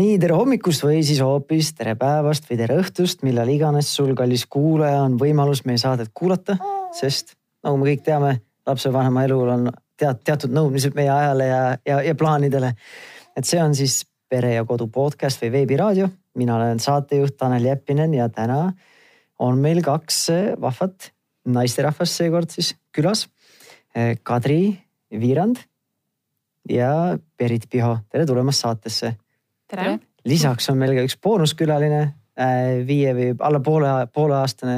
nii tere hommikust või siis hoopis tere päevast või tere õhtust, millal iganes sul, kallis kuulaja, on võimalus meie saadet kuulata, sest nagu me kõik teame, lapsevanema elul on tead, teatud nõudmised meie ajale ja, ja, ja plaanidele. et see on siis Pere ja Kodu podcast või veebiraadio. mina olen saatejuht Tanel Jeppinen ja täna on meil kaks vahvat naisterahvast seekord siis külas. Kadri Viirand ja Berit Piho, tere tulemast saatesse tere! lisaks on meil ka üks boonuskülaline, äh, viie või alla poole, pooleaastane,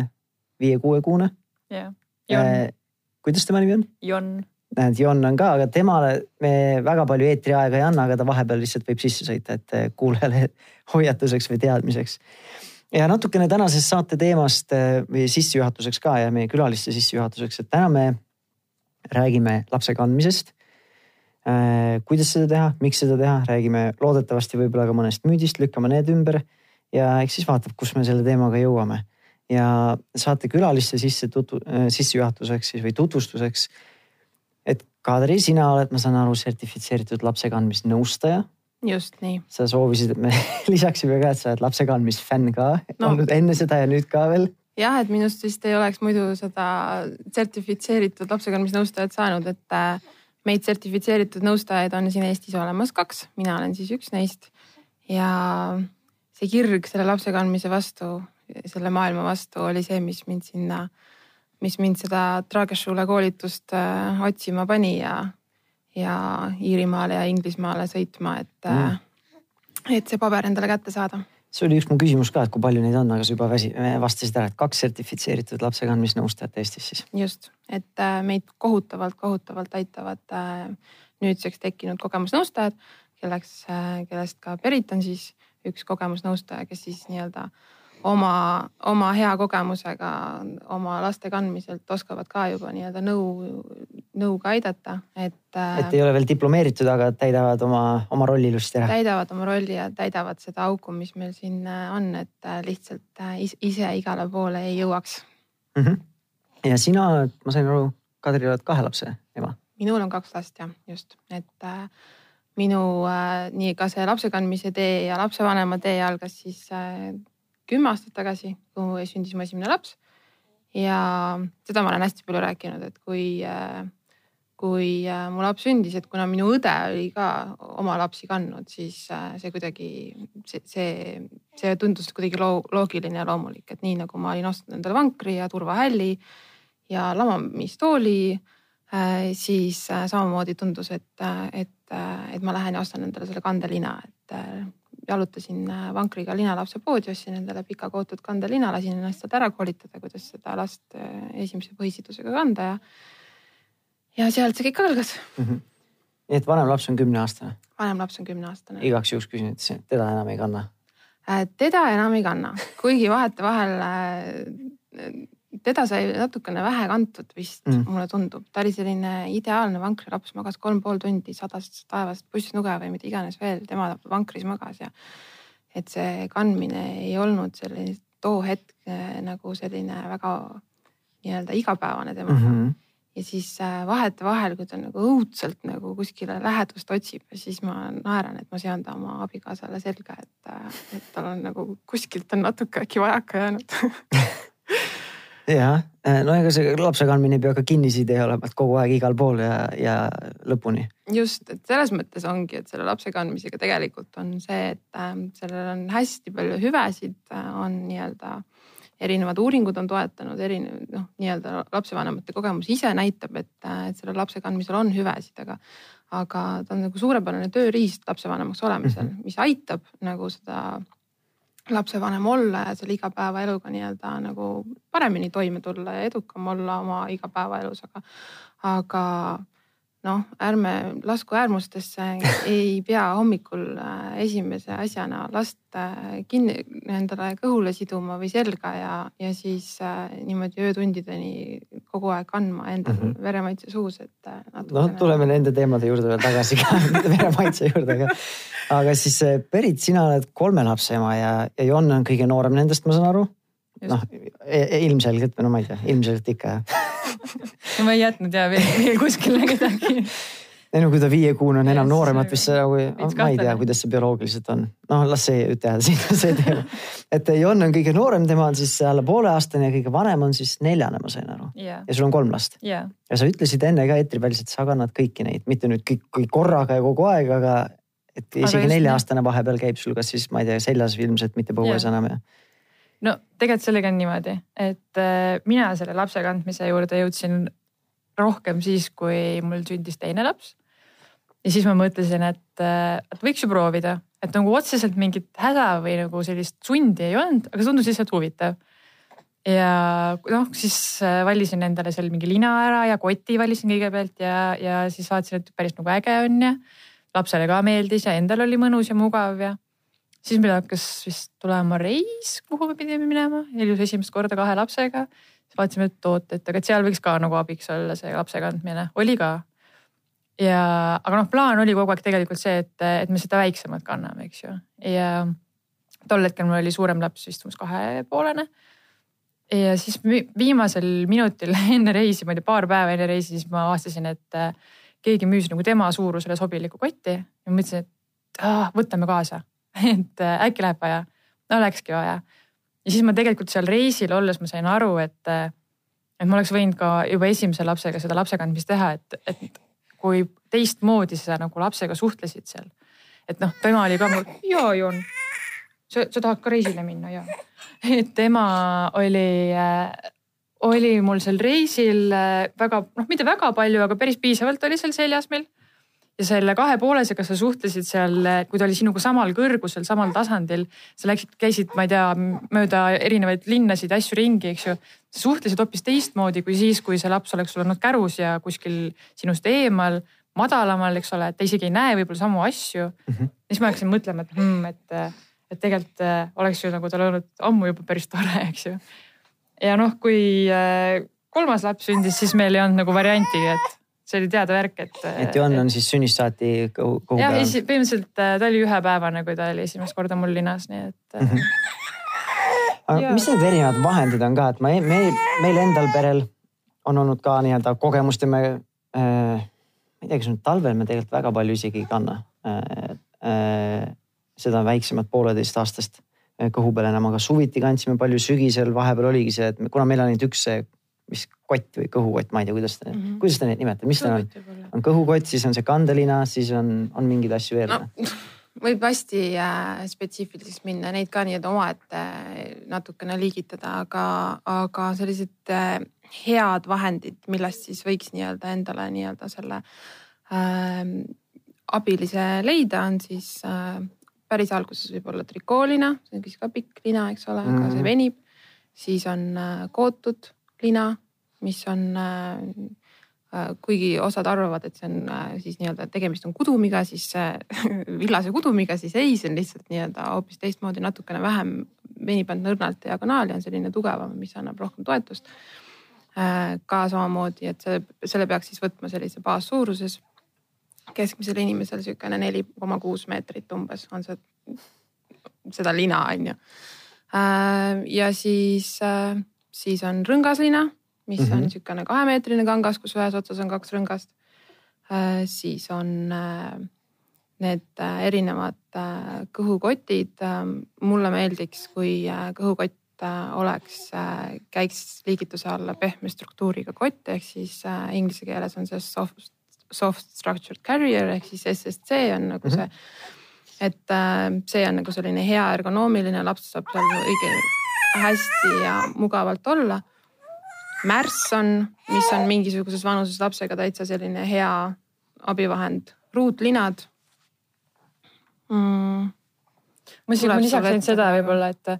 viie-kuuekuune. Jon. Äh, kuidas tema nimi on? Jon. näed, Jon on ka, aga temale me väga palju eetriaega ei anna, aga ta vahepeal lihtsalt võib sisse sõita, et äh, kuulajale hoiatuseks või teadmiseks. ja natukene tänasest saate teemast või sissejuhatuseks ka ja meie külaliste sissejuhatuseks, et täna me räägime lapse kandmisest Äh, kuidas seda teha, miks seda teha, räägime loodetavasti võib-olla ka mõnest müüdist, lükkame need ümber ja eks siis vaatab, kus me selle teemaga jõuame. ja saate külaliste sisse tutvu-, äh, sissejuhatuseks siis või tutvustuseks. et Kadri, sina oled, ma saan aru, sertifitseeritud lapsekandmisnõustaja. just nii. sa soovisid, et me lisaksime ka, et sa oled lapsekandmisfänn ka no. olnud enne seda ja nüüd ka veel jah, et minust vist ei oleks muidu seda sertifitseeritud lapsekandmisnõustajat saanud, et äh, meid sertifitseeritud nõustajaid on siin Eestis olemas kaks, mina olen siis üks neist. ja see kirg selle lapse kandmise vastu, selle maailma vastu oli see, mis mind sinna, mis mind seda Trageschule koolitust äh, otsima pani ja, ja Iirimaale ja Inglismaale sõitma, et mm., et see paber endale kätte saada see oli üks mu küsimus ka, et kui palju neid on, aga sa juba väsi-, vastasid ära, et kaks sertifitseeritud lapsekandmisnõustajat Eestis siis. just, et äh, meid kohutavalt, kohutavalt aitavad äh, nüüdseks tekkinud kogemusnõustajad, kelleks, äh, kellest ka Berit on siis üks kogemusnõustaja, kes siis nii-öelda oma, oma hea kogemusega oma laste kandmiselt oskavad ka juba nii-öelda nõu, nõuga aidata, et. Äh, et ei ole veel diplomeeritud, aga täidavad oma, oma rolli ilusti ära. täidavad oma rolli ja täidavad seda auku, mis meil siin äh, on, et äh, lihtsalt ise igale poole ei jõuaks mm. -hmm. ja sina, ma sain aru, Kadri, oled kahe lapse ema? minul on kaks last jah, just, et minu äh, nii ka see lapse kandmise tee ja lapsevanema tee algas siis äh, kümme aastat tagasi, kui sündis mu esimene laps. ja seda ma olen hästi palju rääkinud, et kui, kui mu laps sündis, et kuna minu õde oli ka oma lapsi kandnud, siis see kuidagi, see, see, see tundus kuidagi loogiline ja loomulik, et nii nagu ma olin ostnud endale vankri ja turvahälli ja lamamistooli siis samamoodi tundus, et, et, et ma lähen ja ostan endale selle kandelina, et jalutasin äh, vankriga linalapse poodi, ostsin endale pika kootud kandelina, lasin ennast sealt ära koolitada, kuidas seda last äh, esimese põhisidusega kanda ja. ja sealt see kõik algas mm. -hmm. nii et vanem laps on kümneaastane? vanem laps on kümneaastane. igaks juhuks küsin, et teda enam ei kanna? Äh, teda enam ei kanna, kuigi vahetevahel teda sai natukene vähe kantud vist mm., mulle tundub, ta oli selline ideaalne vankrilaps, magas kolm pool tundi sadast taevast pussnuge või mida iganes veel, tema vankris magas ja. et see kandmine ei olnud selline too hetk äh, nagu selline väga nii-öelda igapäevane temaga mm. -hmm ja siis äh, vahetevahel, kui ta nagu õudselt nagu kuskile lähedust otsib, siis ma naeran, et ma sean ta oma abikaasale selga, et, äh, et tal on nagu kuskilt on natuke äkki vajaka jäänud jah, äh, no ega see lapse kandmine ei pea ka kinnisidee olema, et kogu aeg igal pool ja, ja lõpuni. just, et selles mõttes ongi, et selle lapse kandmisega tegelikult on see, et äh, sellel on hästi palju hüvesid, äh, on nii-öelda erinevad uuringud on toetanud, erinev noh, nii-öelda lapsevanemate kogemus ise näitab, et, äh, et sellel lapse kandmisel on hüvesid, aga aga ta on nagu suurepärane tööriist lapsevanemaks olemisel mm, -hmm. mis aitab nagu seda lapsevanem olla ja selle igapäevaeluga nii-öelda nagu paremini toime tulla ja edukam olla oma igapäevaelus, aga, aga noh, ärme lasku äärmustesse, ei pea hommikul äh, esimese asjana last äh, kinni endale kõhule siduma või selga ja, ja siis äh, niimoodi öötundideni kogu aeg kandma endal mm -hmm. veremaitse suus, et. noh, tuleme nende teemade juurde veel tagasi ka veremaitse juurde, aga, aga siis Berit, sina oled kolme lapse ema ja, ja Jon on kõige noorem nendest, ma saan aru noh, e, e, ilmselgelt no ma ei tea, ilmselt ikka jah ma ei jätnud ja veel, kuskile kedagi. ei no kui ta viiekuune on enam Yes, nooremat see nagu, ma ei tea, kuidas see bioloogiliselt on. noh, las see jääb siin see teema. et Jon on kõige noorem, tema on siis alla pooleaastane ja kõige vanem on siis neljane, ma sain aru. ja, ja sul on kolm last. ja ja sa ütlesid enne ka eetriväliselt, sa kannad kõiki neid, mitte nüüd kõik, kõik korraga ja kogu aeg, aga et isegi nelja-aastane vahepeal käib sul kas siis, ma ei tea, seljas ilmselt, mitte põues Jah. enam ja. No tegelikult sellega on niimoodi, et äh, mina selle lapse kandmise juurde jõudsin rohkem siis, kui mul sündis teine laps. ja siis ma mõtlesin, et, äh, et võiks ju proovida, et nagu otseselt mingit häda või nagu sellist sundi ei olnud, aga tundus lihtsalt huvitav. ja noh, siis äh, valisin endale seal mingi lina ära ja koti valisin kõigepealt ja, ja siis vaatasin, et päris nagu äge on ja lapsele ka meeldis ja endal oli mõnus ja mugav ja siis meil hakkas vist tulema reis, kuhu me pidime minema elus esimest korda kahe lapsega. siis vaatasime, et oot, et aga et seal võiks ka nagu abiks olla see lapse kandmine, oli ka. ja, aga noh, plaan oli kogu aeg tegelikult see, et, et me seda väiksemat kanname, eks ju. ja tol hetkel mul oli suurem laps vist umbes kahepoolene. ja siis vi- viimasel minutil enne reisi, ma ei tea, paar päeva enne reisi, siis ma avastasin, et äh, keegi müüs nagu tema suurusele sobilikku kotti ja ma mõtlesin, et ah, võtame kaasa et äh, äkki läheb vaja. no läkski vaja. ja siis ma tegelikult seal reisil olles ma sain aru, et, äh, et ma oleks võinud ka juba esimese lapsega seda lapse kandmist teha, et, et kui teistmoodi sa nagu lapsega suhtlesid seal. et noh, tema oli ka mul, ja Jon, sa, sa tahad ka reisile minna ja. et tema oli äh, oli mul seal reisil väga, noh, mitte väga palju, aga päris piisavalt oli seal seljas meil ja selle kahepoolisega sa suhtlesid seal, kui ta oli sinuga samal kõrgusel, samal tasandil. sa läksid, käisid, ma ei tea, mööda erinevaid linnasid, asju ringi, eks ju. suhtlesid hoopis teistmoodi kui siis, kui see laps oleks olnud kärus ja kuskil sinust eemal, madalamal, eks ole, et ta isegi ei näe võib-olla samu asju mm. -hmm. siis ma hakkasin mõtlema, et hmm, et, et tegelikult äh, oleks ju nagu tal olnud ammu juba päris tore, eks ju. ja noh, kui äh, kolmas laps sündis, siis meil ei olnud nagu variantigi, et see oli teada värk, et. et Jon on siis sünnist saati kõhu, kõhu jah, peal. põhimõtteliselt äh, ta oli ühepäevane, kui ta oli esimest korda mul linas, nii et mm. -hmm. aga jaa. mis need erinevad vahendid on ka, et ma, me, meil endal perel on olnud ka nii-öelda kogemust ja me äh,, ma ei tea, kas nüüd talvel me tegelikult väga palju isegi ei kanna äh, äh, seda väiksemat pooleteistaastast äh, kõhu peal enam, aga suviti kandsime palju, sügisel vahepeal oligi see, et kuna meil on ainult üks see, mis kott või kõhukott, ma ei tea, kuidas te mm. -hmm. kuidas te neid nimetate, mis ta on? on kõhukott, siis on see kandelina, siis on, on mingeid asju veel no võib hästi äh, spetsiifiliseks minna, neid ka nii-öelda omaette äh, natukene liigitada, aga, aga sellised äh, head vahendid, millest siis võiks nii-öelda endale nii-öelda selle äh, abilise leida, on siis äh, päris alguses võib-olla trikoolina, see on siis ka pikk lina, eks ole, aga see Mhm. venib. siis on äh, kootud lina, mis on äh, äh, kuigi osad arvavad, et see on äh, siis nii-öelda tegemist on kudumiga, siis villase kudumiga, siis ei, see on lihtsalt nii-öelda hoopis teistmoodi, natukene vähem venib ainult nõrnalt diagonaali, on selline tugevam, mis annab rohkem toetust. ka samamoodi, et see, selle peaks siis võtma sellise baassuuruses. keskmisel inimesel niisugune neli koma kuus meetrit umbes on see, seda lina on ju. ja siis, siis on rõngaslina mis mm -hmm. on Mhm. niisugune kahemeetrine kangas, kus ühes otsas on kaks rõngast. siis on äh, need äh, erinevad äh, kõhukotid. mulle meeldiks, kui kõhukott oleks, käiks liigituse alla pehme struktuuriga kott ehk siis inglise keeles on see soft, soft structured carrier ehk siis SSC on nagu Mhm. see. et see on nagu selline hea ergonoomiline, laps saab seal õige hästi ja mugavalt olla märss on, mis on mingisuguses vanuses lapsega täitsa selline hea abivahend, ruutlinad mm,. ma Tuleb ma lisaks ainult seda võib-olla, et,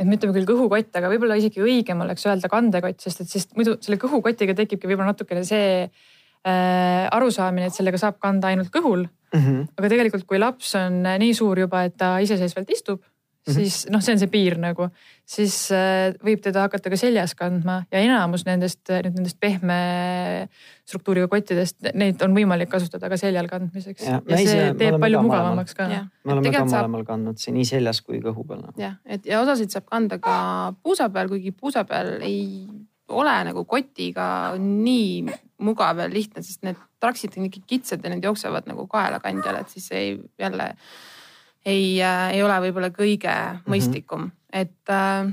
et me ütleme küll kõhukott, aga võib-olla isegi õigem oleks öelda kandekott, sest et siis muidu selle kõhukotiga tekibki võib-olla natukene see äh, arusaamine, et sellega saab kanda ainult kõhul. mm. -hmm. aga tegelikult, kui laps on nii suur juba, et ta iseseisvalt istub, Mhm. siis noh, see on see piir nagu, siis äh, võib teda hakata ka seljas kandma ja enamus nendest, nüüd nendest pehme struktuuriga kottidest, neid on võimalik kasutada ka seljal kandmiseks. Ja, ja, ise- see me teeb palju ka mõlemal. mugavamaks ka. me oleme ka tegelikult saab mõlemal kandnud see nii seljas kui kõhu peal jah, et ja osasid saab kanda ka puusa peal, kuigi puusa peal ei ole nagu kotiga nii mugav ja lihtne, sest need traksid on ikkagi kitsad ja need jooksevad nagu kaelakandjal, et siis ei jälle ei äh,, ei ole võib-olla kõige mhm. mõistlikum mm, -hmm. et äh,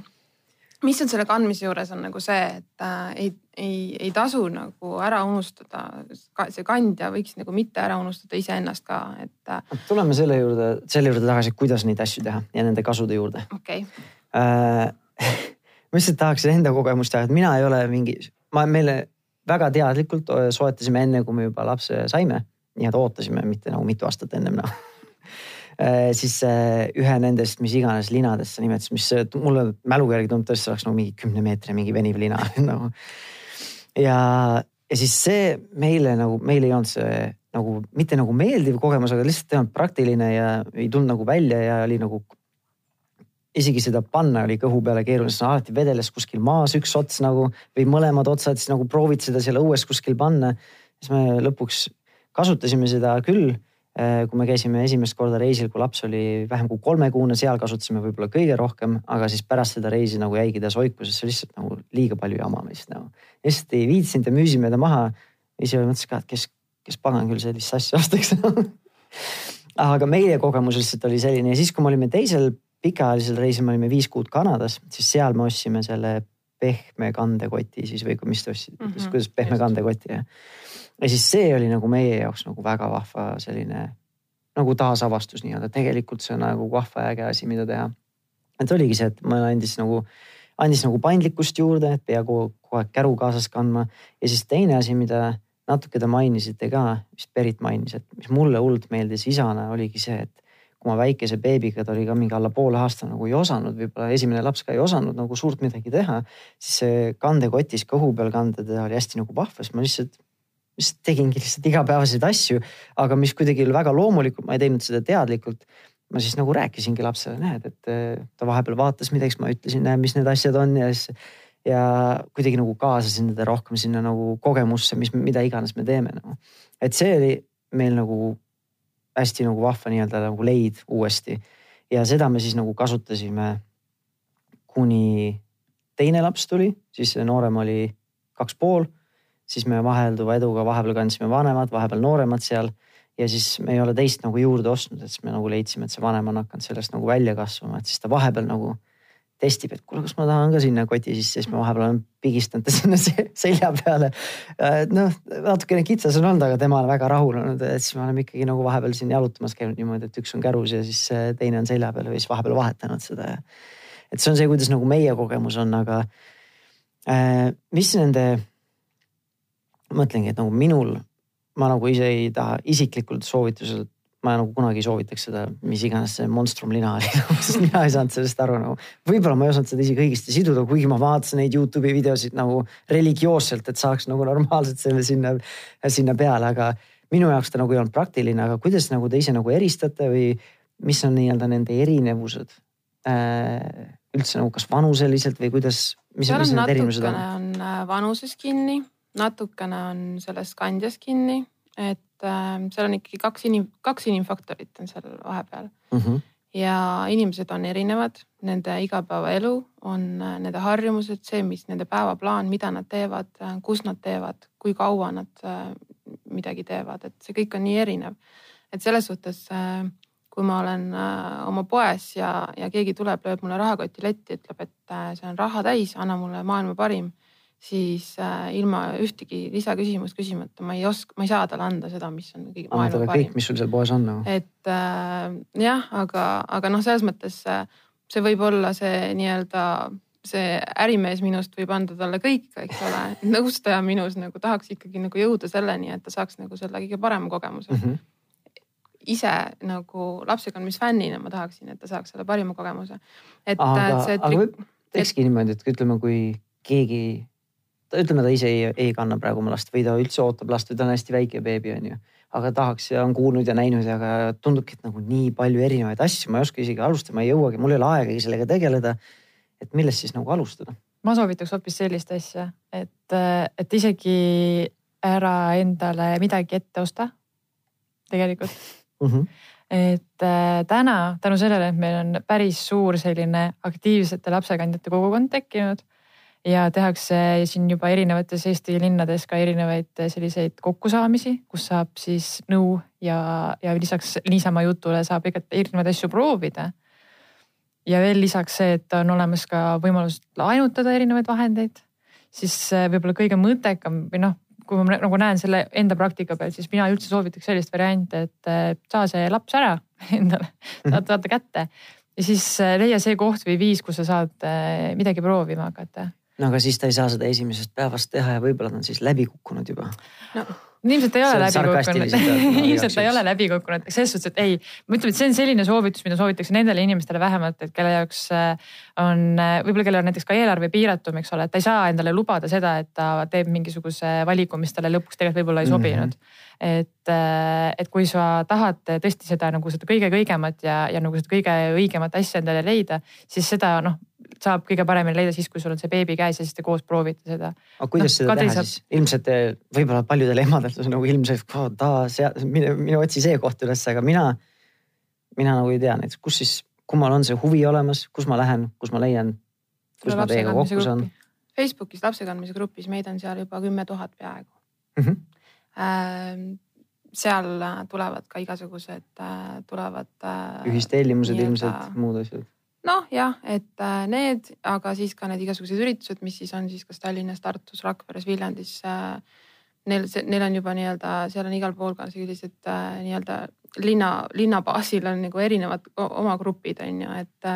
mis on selle kandmise juures on nagu see, et äh, ei, ei, ei tasu nagu ära unustada, see kandja võiks nagu mitte ära unustada iseennast ka, et äh,. tuleme selle juurde, selle juurde tagasi, kuidas neid asju teha ja nende kasude juurde. okei okay. äh,. ma lihtsalt tahaksin enda kogemust teha, et mina ei ole mingi, ma meile väga teadlikult soetasime enne, kui me juba lapse saime, nii-öelda ootasime, mitte nagu mitu aastat ennem noh Äh, siis äh, ühe nendest, mis iganes linadest sa nimetasid, mis äh, mulle mälu järgi tundub tõesti oleks nagu mingi kümne meetri mingi veniv lina nagu. ja, ja siis see meile nagu, meil ei olnud see nagu mitte nagu meeldiv kogemus, aga lihtsalt ei olnud praktiline ja ei tulnud nagu välja ja oli nagu isegi seda panna oli kõhu peale keeruline, sest alati vedeles kuskil maas üks ots nagu või mõlemad otsad, siis nagu proovid seda seal õues kuskil panna. siis me lõpuks kasutasime seda küll Äh, kui me käisime esimest korda reisil, kui laps oli vähem kui kolmekuune, seal kasutasime võib-olla kõige rohkem, aga siis pärast seda reisi nagu jäigi ta soiku, sest see lihtsalt nagu liiga palju jama lihtsalt nagu. lihtsalt ei viitsinud ja müüsime ta maha. ise mõtlesin ka, et kes, kes pagan küll sellist asja ostaks aga meie kogemus lihtsalt oli selline ja siis, kui me olime teisel pikaajalisel reisil, me olime viis kuud Kanadas, siis seal me ostsime selle pehme kandekoti siis või mis ta ostis mm, -hmm. kuidas pehme kandekoti jah ja siis see oli nagu meie jaoks nagu väga vahva selline nagu taasavastus nii-öelda, tegelikult see on nagu vahva ja äge asi, mida teha. et oligi see, et mulle andis nagu, andis nagu paindlikkust juurde, et pea kogu, kogu aeg käru kaasas kandma. ja siis teine asi, mida natuke te mainisite ka, vist Berit mainis, et mis mulle hullult meeldis isana, oligi see, et kui ma väikese beebiga, ta oli ka mingi alla poole aasta nagu ei osanud, võib-olla esimene laps ka ei osanud nagu suurt midagi teha. siis see kandekotis kõhu peal kanda teda oli hästi nagu vahva, siis ma lihtsalt mis tegingi lihtsalt igapäevaseid asju, aga mis kuidagi oli väga loomulikult, ma ei teinud seda teadlikult. ma siis nagu rääkisingi lapsele, näed, et äh, ta vahepeal vaatas midagi, siis ma ütlesin, näe, mis need asjad on ja siis. ja kuidagi nagu kaasasin teda rohkem sinna nagu kogemusse, mis, mida iganes me teeme nagu. et see oli meil nagu hästi nagu vahva nii-öelda nagu leid uuesti. ja seda me siis nagu kasutasime kuni teine laps tuli, siis noorem oli kaks pool siis me vahelduva eduga vahepeal kandsime vanemad, vahepeal nooremad seal. ja siis me ei ole teist nagu juurde ostnud, et siis me nagu leidsime, et see vanem on hakanud sellest nagu välja kasvama, et siis ta vahepeal nagu testib, et kuule, kas ma tahan ka sinna koti sisse, siis me vahepeal oleme pigistanud ta sinna selja peale. noh, natukene kitsas on olnud, aga tema on väga rahul olnud, et siis me oleme ikkagi nagu vahepeal siin jalutamas käinud niimoodi, et üks on kärus ja siis teine on selja peal või siis vahepeal vahetanud seda. et see on see, kuidas nagu meie kogemus on, aga äh, mis nende mõtlengi, et nagu minul, ma nagu ise ei taha isiklikult soovituselt, ma nagu kunagi ei soovitaks seda, mis iganes see monstrum lina oli nagu, sest mina ei saanud sellest aru nagu. võib-olla ma ei osanud seda isegi õigesti siduda, kuigi ma vaatasin neid Youtube'i videosid nagu religioosselt, et saaks nagu normaalselt selle sinna, sinna peale, aga minu jaoks ta nagu ei olnud praktiline, aga kuidas nagu te ise nagu eristate või mis on nii-öelda nende erinevused äh, üldse nagu kas vanuseliselt või kuidas, mis, mis need erinevused on? on äh, vanuses kinni natukene on selles kandjas kinni, et äh, seal on ikkagi kaks inim-, kaks inimfaktorit on seal vahepeal mm. -hmm. ja inimesed on erinevad, nende igapäevaelu on äh, nende harjumused, see, mis nende päevaplaan, mida nad teevad äh,, kus nad teevad, kui kaua nad äh, midagi teevad, et see kõik on nii erinev. et selles suhtes kui ma olen oma poes ja, ja keegi tuleb, lööb mulle rahakoti letti, ütleb, et see on raha täis, anna mulle maailma parim siis äh, ilma ühtegi lisaküsimust küsimata ma ei oska, ma ei saa talle anda seda, mis on kõige maailma parim. kõik, mis sul seal poes on nagu. et äh, jah, aga, aga noh, selles mõttes äh, see võib olla see nii-öelda see ärimees minust võib anda talle kõik, eks ole, nõustaja minus nagu tahaks ikkagi nagu jõuda selleni, et ta saaks nagu selle kõige parema kogemuse mm. -hmm ise nagu lapsekandmisfännina ma tahaksin, et ta saaks selle parima kogemuse. et, aga, aga võib, teekski niimoodi, et ütleme, kui keegi ütleme, ta ise ei, ei kanna praegu oma last või ta üldse ootab last või ta on hästi väike beebi, on ju. aga tahaks ja on kuulnud ja näinud, aga tundubki, et nagu nii palju erinevaid asju, ma ei oska isegi alustada, ma ei jõuagi, mul ei ole aegagi sellega tegeleda. et millest siis nagu alustada? ma soovitaks hoopis sellist asja, et, et isegi ära endale midagi ette osta. tegelikult mm. -hmm et äh, täna tänu sellele, et meil on päris suur selline aktiivsete lapsekandjate kogukond tekkinud ja tehakse siin juba erinevates Eesti linnades ka erinevaid selliseid kokkusaamisi, kus saab siis nõu ja, ja lisaks niisama jutule saab erinevaid asju proovida. ja veel lisaks see, et on olemas ka võimalus laenutada erinevaid vahendeid, siis võib-olla kõige mõttekam või noh, kui ma nagu näen selle enda praktika peal, siis mina üldse soovitaks sellist varianti, et saa see laps ära endale, saad vaata kätte ja siis leia see koht või viis, kus sa saad eh, midagi proovima hakata no aga siis ta ei saa seda esimesest päevast teha ja võib-olla ta on siis läbi kukkunud juba. No ilmselt ei ole läbi kukkunud. ilmselt ta ei ole läbi kukkunud, selles suhtes, et ei, ma ütlen, et see on selline soovitus, mida soovitakse nendele inimestele vähemalt, et kelle jaoks äh, on äh, võib-olla, kellel on näiteks ka eelarve piiratum, eks ole, et ta ei saa endale lubada seda, et ta teeb mingisuguse valiku, mis talle lõpuks tegelikult võib-olla ei sobinud. Mm. -hmm et, äh, et kui sa tahad tõesti seda nagu seda kõige-kõigemat ja, ja nagu seda kõige õigemat asja endale leida, siis seda noh, saab kõige paremini leida siis, kui sul on see beebi käes ja siis te koos proovite seda. aga kuidas no, seda Kadri teha saab... siis? ilmselt võib-olla paljudel emadel see nagu ilmselt, mine, mine otsi see koht üles, aga mina, mina nagu ei tea näiteks, kus siis, kummal on see huvi olemas, kus ma lähen, kus ma leian, kus ma teiega kokku saan? Facebookis lapse kandmise grupis, meid on seal juba kümme tuhat peaaegu mm. -hmm. seal tulevad ka igasugused, äh, tulevad. Äh, ühistellimused ilmselt, muud asjad noh, jah, et äh, need, aga siis ka need igasugused üritused, mis siis on siis kas Tallinnas, Tartus, Rakveres, Viljandis. Äh, neil, neil on juba nii-öelda, seal on igal pool ka sellised äh, nii-öelda linna, linna baasil on nagu erinevad oma grupid on ju, et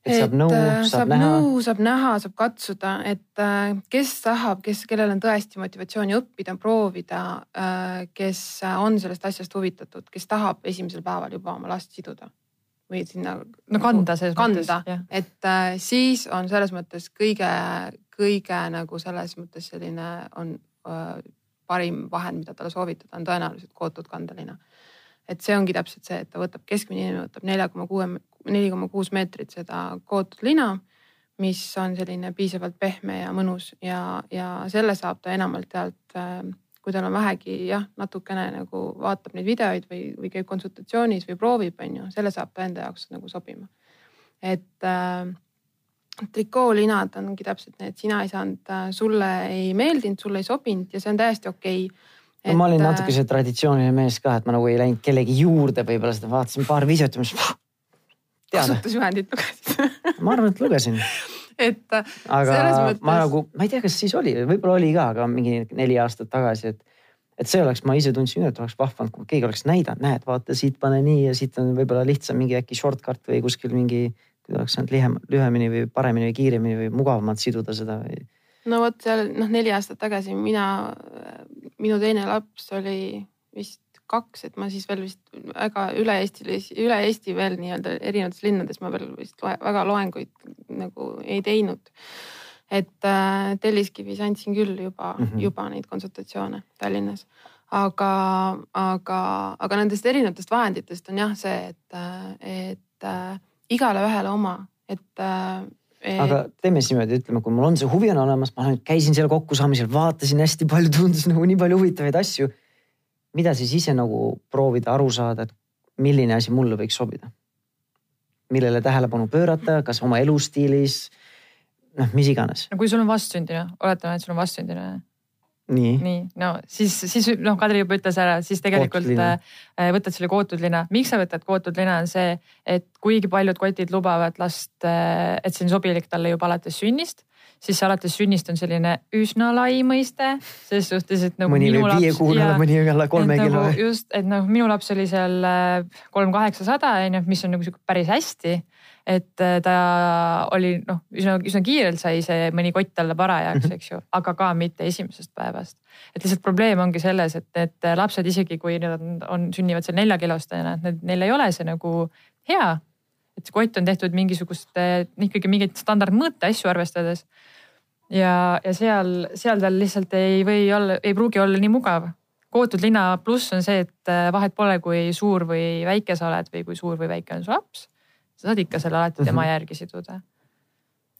et saab nõu, saab, saab näha. saab näha, saab katsuda, et kes tahab, kes, kellel on tõesti motivatsiooni õppida, proovida, kes on sellest asjast huvitatud, kes tahab esimesel päeval juba oma last siduda või sinna. no kanda selles kanda, mõttes. et äh, siis on selles mõttes kõige, kõige nagu selles mõttes selline on äh, parim vahend, mida talle soovitada, on tõenäoliselt kootud kandelina. et see ongi täpselt see, et ta võtab, keskmine inimene võtab nelja koma kuue, neli koma kuus meetrit seda kootud lina mis on selline piisavalt pehme ja mõnus ja, ja selle saab ta enamalt jaolt äh, kui tal on vähegi jah, natukene nagu vaatab neid videoid või, või käib konsultatsioonis või proovib, on ju, selle saab ta enda jaoks nagu sobima. et äh, trikoolinad ongi täpselt need, sina ei saanud, äh, sulle ei meeldinud, sulle ei sobinud ja see on täiesti okei okay. no ma olin äh, natuke see traditsiooniline mees ka, et ma nagu ei läinud kellegi juurde, võib-olla seda vaatasin paar videot ja mõtlesin. kasutusjuhendit lugesid ma arvan, et lugesin et aga mõttes... ma nagu, ma ei tea, kas siis oli, võib-olla oli ka, aga mingi neli aastat tagasi, et et see oleks, ma ise tundsin, et oleks vahvanud, kui keegi oleks näidanud, näed, vaata siit pane nii ja siit on võib-olla lihtsam mingi äkki shortcut või kuskil mingi, oleks saanud lühem, lühemini või paremini või kiiremini või mugavamalt siduda seda või. no vot seal noh, neli aastat tagasi mina, minu teine laps oli vist kaks, et ma siis veel vist väga üle Eesti, üle Eesti veel nii-öelda erinevates linnades ma veel vist loe, väga loenguid nagu ei teinud. et äh, Telliskivis andsin küll juba mm, -hmm. juba neid konsultatsioone Tallinnas. aga, aga, aga nendest erinevatest vahenditest on jah see, et, et äh, igale ühele oma, et äh, Et... aga teeme siis niimoodi, ütleme, kui mul on see huvi on olemas, ma nüüd käisin seal kokkusaamisel, vaatasin hästi palju, tundus nagu nii palju huvitavaid asju mida siis ise nagu proovida aru saada, et milline asi mulle võiks sobida? millele tähelepanu pöörata, kas oma elustiilis, noh, mis iganes. no kui sul on vastsündinu, oletame, et sul on vastsündinu. nii, nii, no siis, siis noh, Kadri juba ütles ära, siis tegelikult äh, võtad selle kootud lina. miks sa võtad kootud lina, on see, et kuigi paljud kotid lubavad last, äh, et see on sobilik talle juba alates sünnist siis alates sünnist on selline üsna lai mõiste, selles suhtes, et nagu. mõni võib viie kuune olla, mõni alla kolme kilo nagu,. just, et noh, minu laps oli seal äh, kolm kaheksasada on ju, mis on nagu sihuke päris hästi. et äh, ta oli noh, üsna, üsna kiirelt sai see mõni kott talle parajaks, eks ju, aga ka mitte esimesest päevast. et lihtsalt probleem ongi selles, et need lapsed, isegi kui nad on, on, sünnivad seal neljakilostena, et neil ei ole see nagu hea et see kott on tehtud mingisuguste ikkagi mingeid standardmõõte asju arvestades ja, ja seal, seal tal lihtsalt ei või olla, ei pruugi olla nii mugav. kootud linna pluss on see, et äh, vahet pole, kui suur või väike sa oled või kui suur või väike on su laps. sa saad ikka selle alati tema mm -hmm. järgi siduda.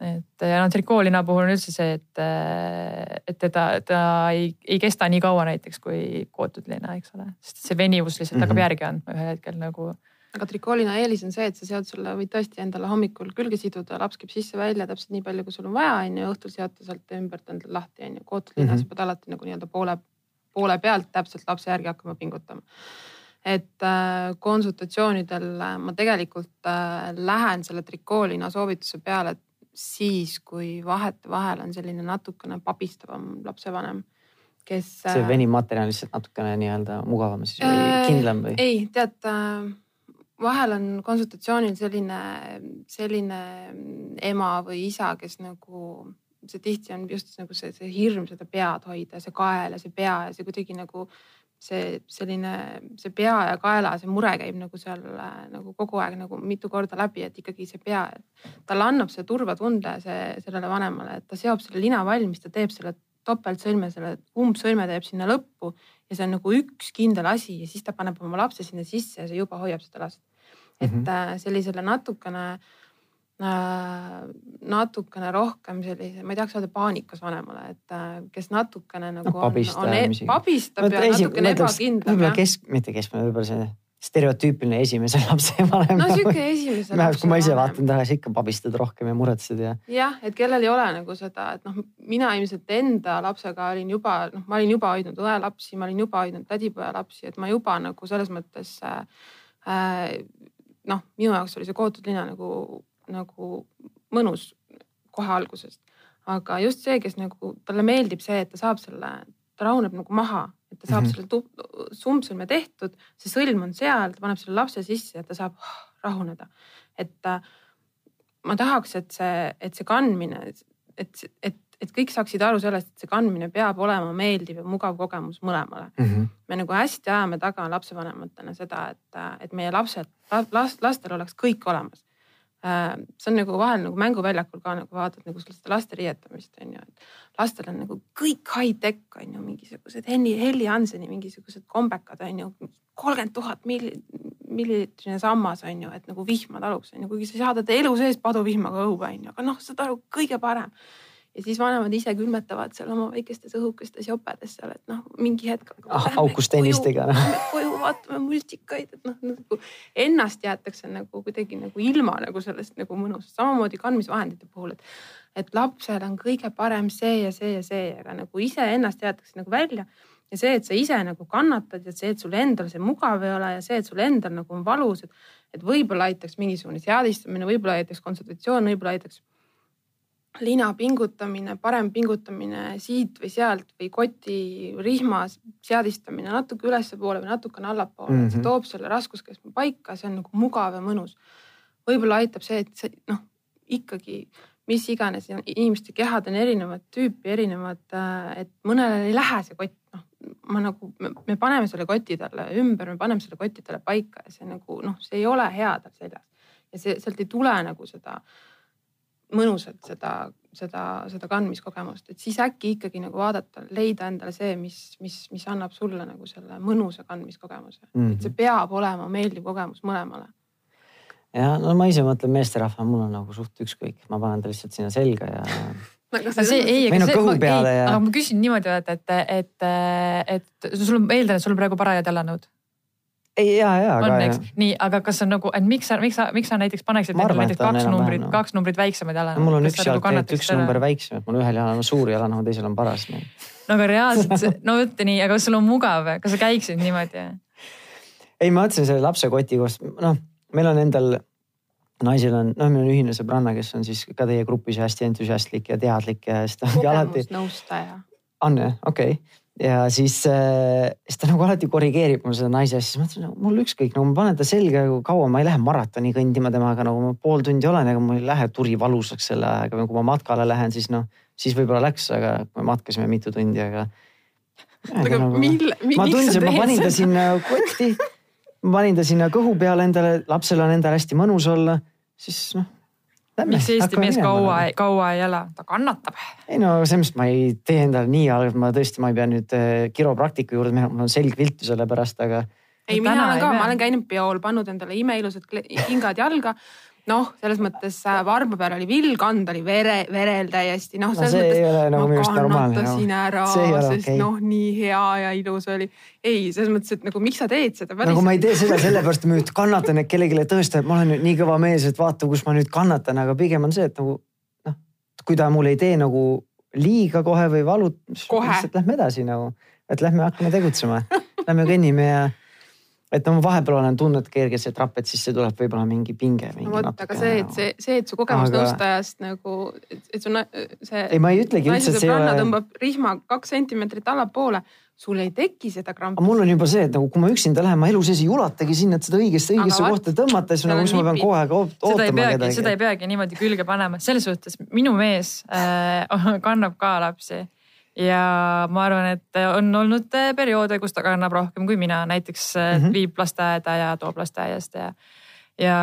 et ja noh, trikoolina puhul on üldse see, et, äh, et teda, ta ei, ei kesta nii kaua näiteks kui kootud linna, eks ole, sest see venivus lihtsalt mm -hmm. hakkab järgi andma ühel hetkel nagu aga trikoolina eelis on see, et sa seod selle, võid tõesti endale hommikul külge siduda, laps käib sisse-välja täpselt nii palju, kui sul on vaja, on ju, õhtul seote sealt ümbert endale lahti, on ju. kootlina mm -hmm. sa pead alati nagu nii-öelda poole, poole pealt täpselt lapse järgi hakkama pingutama. et äh, konsultatsioonidel äh, ma tegelikult äh, lähen selle trikoolina soovituse peale siis, kui vahetevahel on selline natukene pabistavam lapsevanem kes. see äh, venimaterjal lihtsalt natukene nii-öelda mugavam siis või äh, kindlam või? ei, tead äh, vahel on konsultatsioonil selline, selline ema või isa, kes nagu, see tihti on just nagu see, see hirm seda pead hoida, see kael ja see pea ja see kuidagi nagu see selline, see pea ja kaela, see mure käib nagu seal nagu kogu aeg nagu mitu korda läbi, et ikkagi see pea, talle annab see turvatunde see sellele vanemale, et ta seob selle lina valmis, ta teeb selle topeltsõlme, selle umbsõlme teeb sinna lõppu ja see on nagu üks kindel asi ja siis ta paneb oma lapse sinna sisse ja see juba hoiab seda last et mm -hmm. sellisele natukene äh,, natukene rohkem sellise, ma ei tahaks öelda paanikas vanemale, et äh, kes natukene nagu no, on, on, e pabistab ja esi, natukene ebakindlam. võib-olla kesk, mitte keskmine, võib-olla see stereotüüpiline esimese lapse vanem. no sihuke esimese lapse kui ma ise vaatan tagasi, ikka pabistad rohkem ja muretsed ja. jah, et kellel ei ole nagu seda, et noh, mina ilmselt enda lapsega olin juba, noh, ma olin juba hoidnud õe lapsi, ma olin juba hoidnud tädipoja lapsi, et ma juba nagu selles mõttes äh noh, minu jaoks oli see kootud lina nagu, nagu mõnus kohe algusest. aga just see, kes nagu talle meeldib see, et ta saab selle, ta rahuneb nagu maha, et ta saab mm -hmm. selle sumbsõlme tehtud, see sõlm on seal, ta paneb selle lapse sisse ja ta saab rahuneda. et äh, ma tahaks, et see, et see kandmine, et, et et kõik saaksid aru sellest, et see kandmine peab olema meeldiv ja mugav kogemus mõlemale mm. -hmm. me nagu hästi ajame taga lapsevanematena seda, et, et meie lapsed, last, lastel oleks kõik olemas. See on nagu vahel nagu mänguväljakul ka nagu vaatad nagu seda laste riietamist on ju, et lastel on nagu kõik high-tech on ju, mingisugused Henni, Helli Hanseni mingisugused kombekad on ju, kolmkümmend tuhat milli, milliliitrine sammas on ju, et nagu vihma taluks on ju, kuigi sa ei saa teda elu sees paduvihmaga õue on ju, aga noh, saad aru, kõige parem ja siis vanemad ise külmetavad seal oma väikestes õhukestes jopedes seal, et noh, mingi hetk ah,. aukus tennistega. koju vaatame multikaid, et noh nagu ennast jäetakse nagu kuidagi nagu ilma nagu sellest nagu mõnusast, samamoodi kandmisvahendite puhul, et. et lapsel on kõige parem see ja see ja see, aga nagu iseennast jäetakse nagu välja ja see, et sa ise nagu kannatad ja see, et sul endal see mugav ei ole ja see, et sul endal nagu on valus, et, et võib-olla aitaks mingisugune seadistamine, võib-olla aitaks konsultatsioon, võib-olla aitaks lina pingutamine, parem pingutamine siit või sealt või koti rihma seadistamine natuke ülespoole või natukene allapoole mm, -hmm. see mhm. toob selle raskuskeskme paika, see on nagu mugav ja mõnus. võib-olla aitab see, et see noh, ikkagi mis iganes, inimeste kehad on erinevat tüüpi, erinevad, äh, et mõnele ei lähe see kott, noh, ma nagu, me paneme selle koti talle ümber, me paneme selle koti talle paika ja see nagu noh, see ei ole hea tal seljas ja see sealt ei tule nagu seda äh, mõnusalt seda, seda, seda kandmiskogemust, et siis äkki ikkagi nagu vaadata, leida endale see, mis, mis, mis annab sulle nagu selle mõnusa kandmiskogemuse mm. -hmm. et see peab olema meeldiv kogemus mõlemale. ja no ma ise mõtlen meesterahva, mul on nagu suht ükskõik, ma panen ta lihtsalt sinna selga ja aga see, see ei, aga see, ma, ei, ja... aga ma küsin niimoodi, et, et, et, et sul on, eeldan, et sul on praegu parajad jalanõud ja, ja. on, eks, nii, aga kas on nagu, et miks sa, miks sa, miks sa näiteks paneksid endale näiteks kaks numbrit kaks numbrit väiksemad jalanõud no,? mul on üks jalg nagu tegelikult üks number väiksem, et mul ühel jalal on suur jalanõu, teisel on paras. no aga reaalselt, no vot nii, aga kas sul on mugav, kas sa käiksid niimoodi? ei, ma mõtlesin selle lapsekoti koos, noh, meil on endal, naisel on, noh, meil on ühine sõbranna, kes on siis ka teie grupis hästi entusiastlik ja teadlik ja siis ta ongi alati. nõustaja. on jah, okei okay ja siis, äh, siis ta nagu alati korrigeerib mul seda naise asja, siis ma mõtlesin, mul ükskõik, no ma panen ta selga kaua, ma ei lähe maratoni kõndima temaga, nagu ma pool tundi olen, ega mul ei lähe turi valusaks selle ajaga kui ma matkale lähen, siis noh, siis võib-olla läks, aga me matkasime mitu tundi, aga. aga nagu, mille, ma tundsin, ma panin ta sinna kotti, ma panin ta sinna kõhu peale endale, lapsel on endal hästi mõnus olla, siis noh miks Eesti mees kaua, kaua ei ela, ta kannatab. ei no selles mõttes ma ei tee endale nii halba, ma tõesti, ma ei pea nüüd äh, kiropraktiku juurde minema, mul on selg viltu selle pärast, aga. ei, mina olen ka, ma olen käinud peol, pannud endale imeilusad kingad jalga. Noh, selles mõttes äh, varba peal oli villkand oli vere, verel täiesti, noh, no see ei ole mõttes nagu minu arust normaalne. kannatasin ära, sest okei. noh, nii hea ja ilus oli. ei, selles mõttes, et nagu miks sa teed seda? Nagu ma ei tee seda sellepärast, et ma nüüd kannatan, et kellelegi tõestada, et ma olen nüüd nii kõva mees, et vaata, kus ma nüüd kannatan, aga pigem on see, et nagu noh, kui ta mulle ei tee nagu liiga kohe või valut-, lihtsalt lähme edasi nagu, et lähme hakkame tegutsema. Lähme kõnnime ja et no ma vahepeal olen tundnud kergelt trapp, et siis see tuleb võib-olla mingi pinge. no vot, aga see, et see, see, et su kogemusnõustajast aga... nagu, et su see. ei, ma ei ütlegi üldse, et see ei ole. tõmbab rihma kaks sentimeetrit allapoole, sul ei teki seda krampi. aga mul on juba see, et nagu kui ma üksinda lähen, ma elu sees ei ulatagi sinna, et seda õigesse, õigesse Aga kohta tõmmata, siis nagu on siis ma pean kogu aeg oot- seda ei ootama peagi, kedagi. seda ei peagi niimoodi külge panema, selles suhtes minu mees äh, kannab ka lapsi ja ma arvan, et on olnud äh, perioode, kus ta kannab rohkem kui mina, näiteks mm. -hmm. viib lasteaeda ja toob lasteaiast ja, ja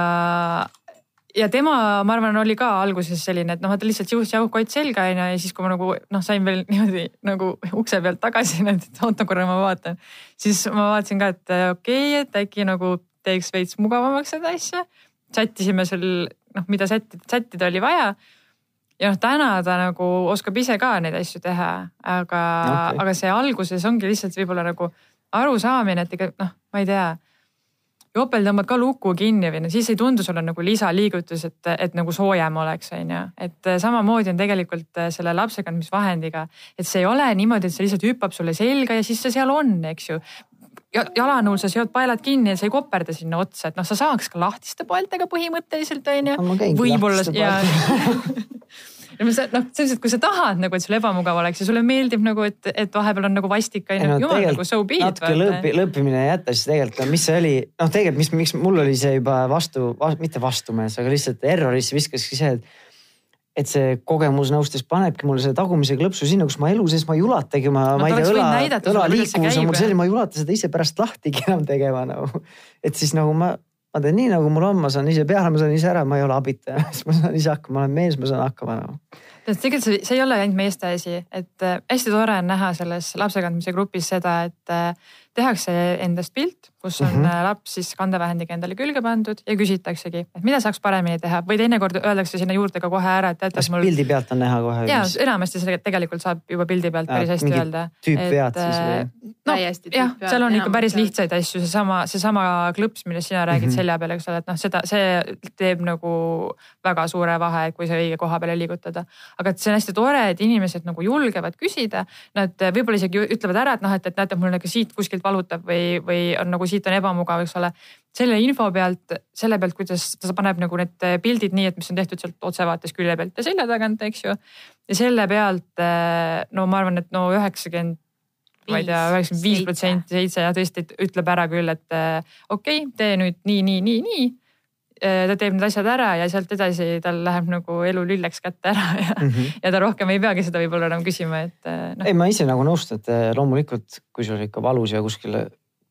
ja tema, ma arvan, oli ka alguses selline, et noh, et lihtsalt jõudis jahukott selga onju ja siis, kui ma nagu noh, sain veel niimoodi nagu ukse pealt tagasi, et oota korra ma vaatan. siis ma vaatasin ka, et äh, okei okay,, et äkki nagu teeks veits mugavamaks seda asja. chat isime seal noh, mida sättida, sättida oli vaja. Ja noh, täna ta nagu oskab ise ka neid asju teha, aga okay., aga see alguses ongi lihtsalt võib-olla nagu arusaamine, et ega noh, ma ei tea jopel tõmbad ka luku kinni või no siis ei tundu sulle nagu lisaliigutus, et, et nagu soojem oleks, on ju. et eh, samamoodi on tegelikult eh, selle lapsekandmisvahendiga, et see ei ole niimoodi, et see lihtsalt hüppab sulle selga ja siis see seal on, eks ju jalanõul sa seod paelad kinni ja sa ei koperda sinna otsa, et noh, sa saaks ka lahtiste pooltega põhimõtteliselt on ju. No võib-olla ja ma sa- noh, selles mõttes, kui sa tahad nagu, et sul ebamugav oleks ja sulle meeldib nagu, et, et vahepeal on nagu vastik on ju no, jumal nagu so be it. natuke lõõpi, lõõpimine jätta, siis tegelikult, mis see oli, noh, tegelikult, mis, miks mul oli see juba vastu va,, mitte vastumees, aga lihtsalt errorisse viskaski see, et et see kogemusnõustus panebki mulle selle tagumise klõpsu sinna, kus ma elu sees ma ei ulatagi, ma No no,, ma ei tea, õla näidata, sulle, õla kuidas see liikuvus on mul selline, ma ei ulata seda ise pärast lahtigi enam tegema nagu. et siis nagu ma, ma teen nii nagu mul on, ma saan ise peale, ma saan ise ära, ma ei ole abita, siis ma saan ise hakkama, ma olen mees, ma saan hakkama nagu. tead, tegelikult see, see ei ole ainult meeste asi, et äh, hästi tore on näha selles lapsekandmise grupis seda, et äh, tehakse endast pilt, kus on mm. -hmm. laps siis kandevahendiga endale külge pandud ja küsitaksegi, et mida saaks paremini teha või teinekord öeldakse sinna juurde ka kohe ära, et teate kas, mul. pildi pealt on näha kohe? ja enamasti see tegelikult saab juba pildi pealt päris hästi öelda. tüüpvead siis või? no Täiesti jah, seal on ikka päris lihtsaid asju, seesama, seesama klõps, millest sina räägid mm. -hmm. selja peal, eks ole, et noh, seda, see teeb nagu väga suure vahe, kui sa õige koha peale liigutada. Aga et see on hästi tore, et inimesed nagu julgevad küsida. Nad võib-olla isegi ütlevad ära, et noh, et, et näete, mul nagu siit kuskilt valutab või, või on nagu siit on ebamugav, eks ole. selle info pealt, selle pealt, kuidas ta paneb nagu need pildid nii, et mis on tehtud sealt otsevaates külje pealt ja selja tagant, eks ju. ja selle pealt no ma arvan, et no üheksakümmend ma ei tea, üheksakümmend viis protsenti, seitse ja tõesti ütleb ära küll, et okei okay,, tee nüüd nii, nii, nii, nii. Ta teeb need asjad ära ja sealt edasi tal läheb nagu elu lilleks kätte ära ja mm, -hmm. ja ta rohkem ei peagi seda võib-olla enam küsima, et äh, noh. ei, ma ise nagu nõustun, et eh, loomulikult, kui sul ikka valus ja kuskil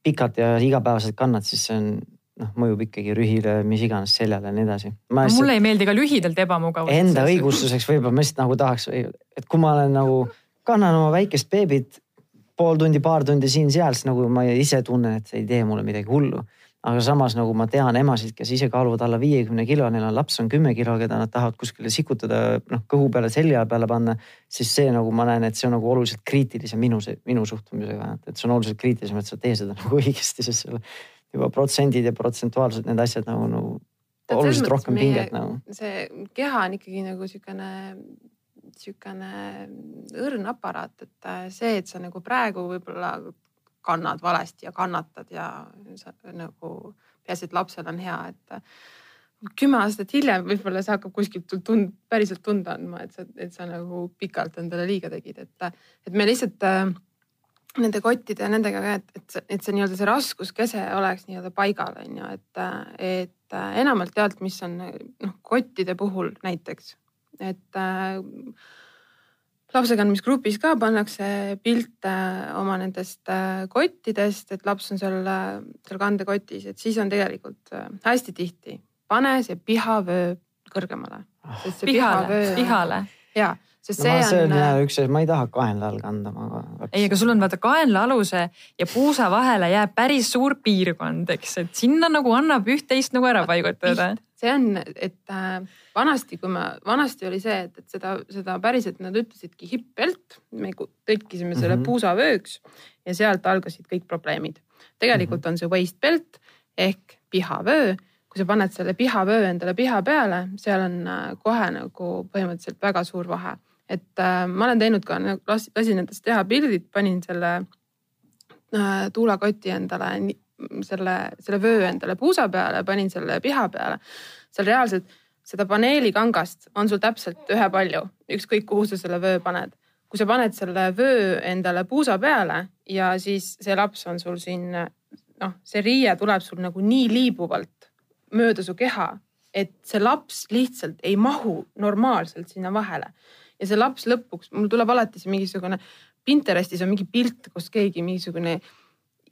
pikalt ja igapäevaselt kannad, siis see on noh, mõjub ikkagi rühile, mis iganes seljale ja nii edasi. No, mulle ei meeldi ka lühidalt ebamugavus. enda õigustuseks võib-olla ma lihtsalt nagu tahaks, et kui ma olen nagu, kannan oma väikest beebit pool tundi, paar tundi siin-seal, siis nagu ma ise tunnen, et see ei tee mulle midagi hullu. Aga samas nagu ma tean emasid, kes ise kaaluvad alla viiekümne kilo, neil on laps on kümme kilo, keda nad tahavad kuskile sikutada, noh kõhu peale, selja peale panna. siis see nagu ma näen, et see on nagu oluliselt kriitilisem minu, minu suhtumisega, et see on oluliselt kriitilisem, et sa tee seda nagu õigesti, sest seal juba protsendid ja protsentuaalselt need asjad nagu, nagu selles oluliselt rohkem meie- pinget nagu. see keha on ikkagi nagu siukene, siukene õrn aparaat, et äh, see, et sa nagu praegu võib-olla kannad valesti ja kannatad ja sa nagu peaasi, et lapsel on hea, et äh, kümme aastat hiljem võib-olla see hakkab kuskilt tund, päriselt tunda andma, et sa, et sa nagu pikalt endale liiga tegid, et, et me lihtsalt äh, nende kottide ja nendega ka, et, et et see nii-öelda see raskuskese oleks nii-öelda paigal, on ju, et, et äh, enamalt tealt, mis on noh, kottide puhul näiteks, et äh, lapsekandmisgrupis ka pannakse pilte oma nendest äh, kottidest, et laps on seal, seal kandekotis, et siis on tegelikult äh, hästi tihti pane see pihavöö kõrgemale. sest see pihale, pihale. ja, sest no see see on on jah üks, ma ei taha kaenla all kanda, ma. ei, aga sul on vaata kaenlaaluse ja puusa vahele jääb päris suur piirkond, eks, et sinna nagu annab üht-teist nagu ära paigutada. See on, et äh, vanasti, kui ma, vanasti oli see, et, et seda, seda päriselt nad ütlesidki hippelt, me tõlkisime selle mm -hmm. puusavööks ja sealt algasid kõik probleemid. tegelikult mm -hmm. on see waste belt ehk pihavöö. kui sa paned selle pihavöö endale piha peale, seal on äh, kohe nagu põhimõtteliselt väga suur vahe et äh, ma olen teinud ka, lasin endast teha pildid, panin selle äh, tuulakoti endale selle, selle vöö endale puusa peale, panin selle piha peale. seal reaalselt seda paneelikangast on sul täpselt ühepalju, ükskõik kuhu sa selle vöö paned. kui sa paned selle vöö endale puusa peale ja siis see laps on sul siin noh, see riie tuleb sul nagu nii liibuvalt mööda su keha, et see laps lihtsalt ei mahu normaalselt sinna vahele. ja see laps lõpuks, mul tuleb alati see mingisugune Pinterestis on mingi pilt, kus keegi mingisugune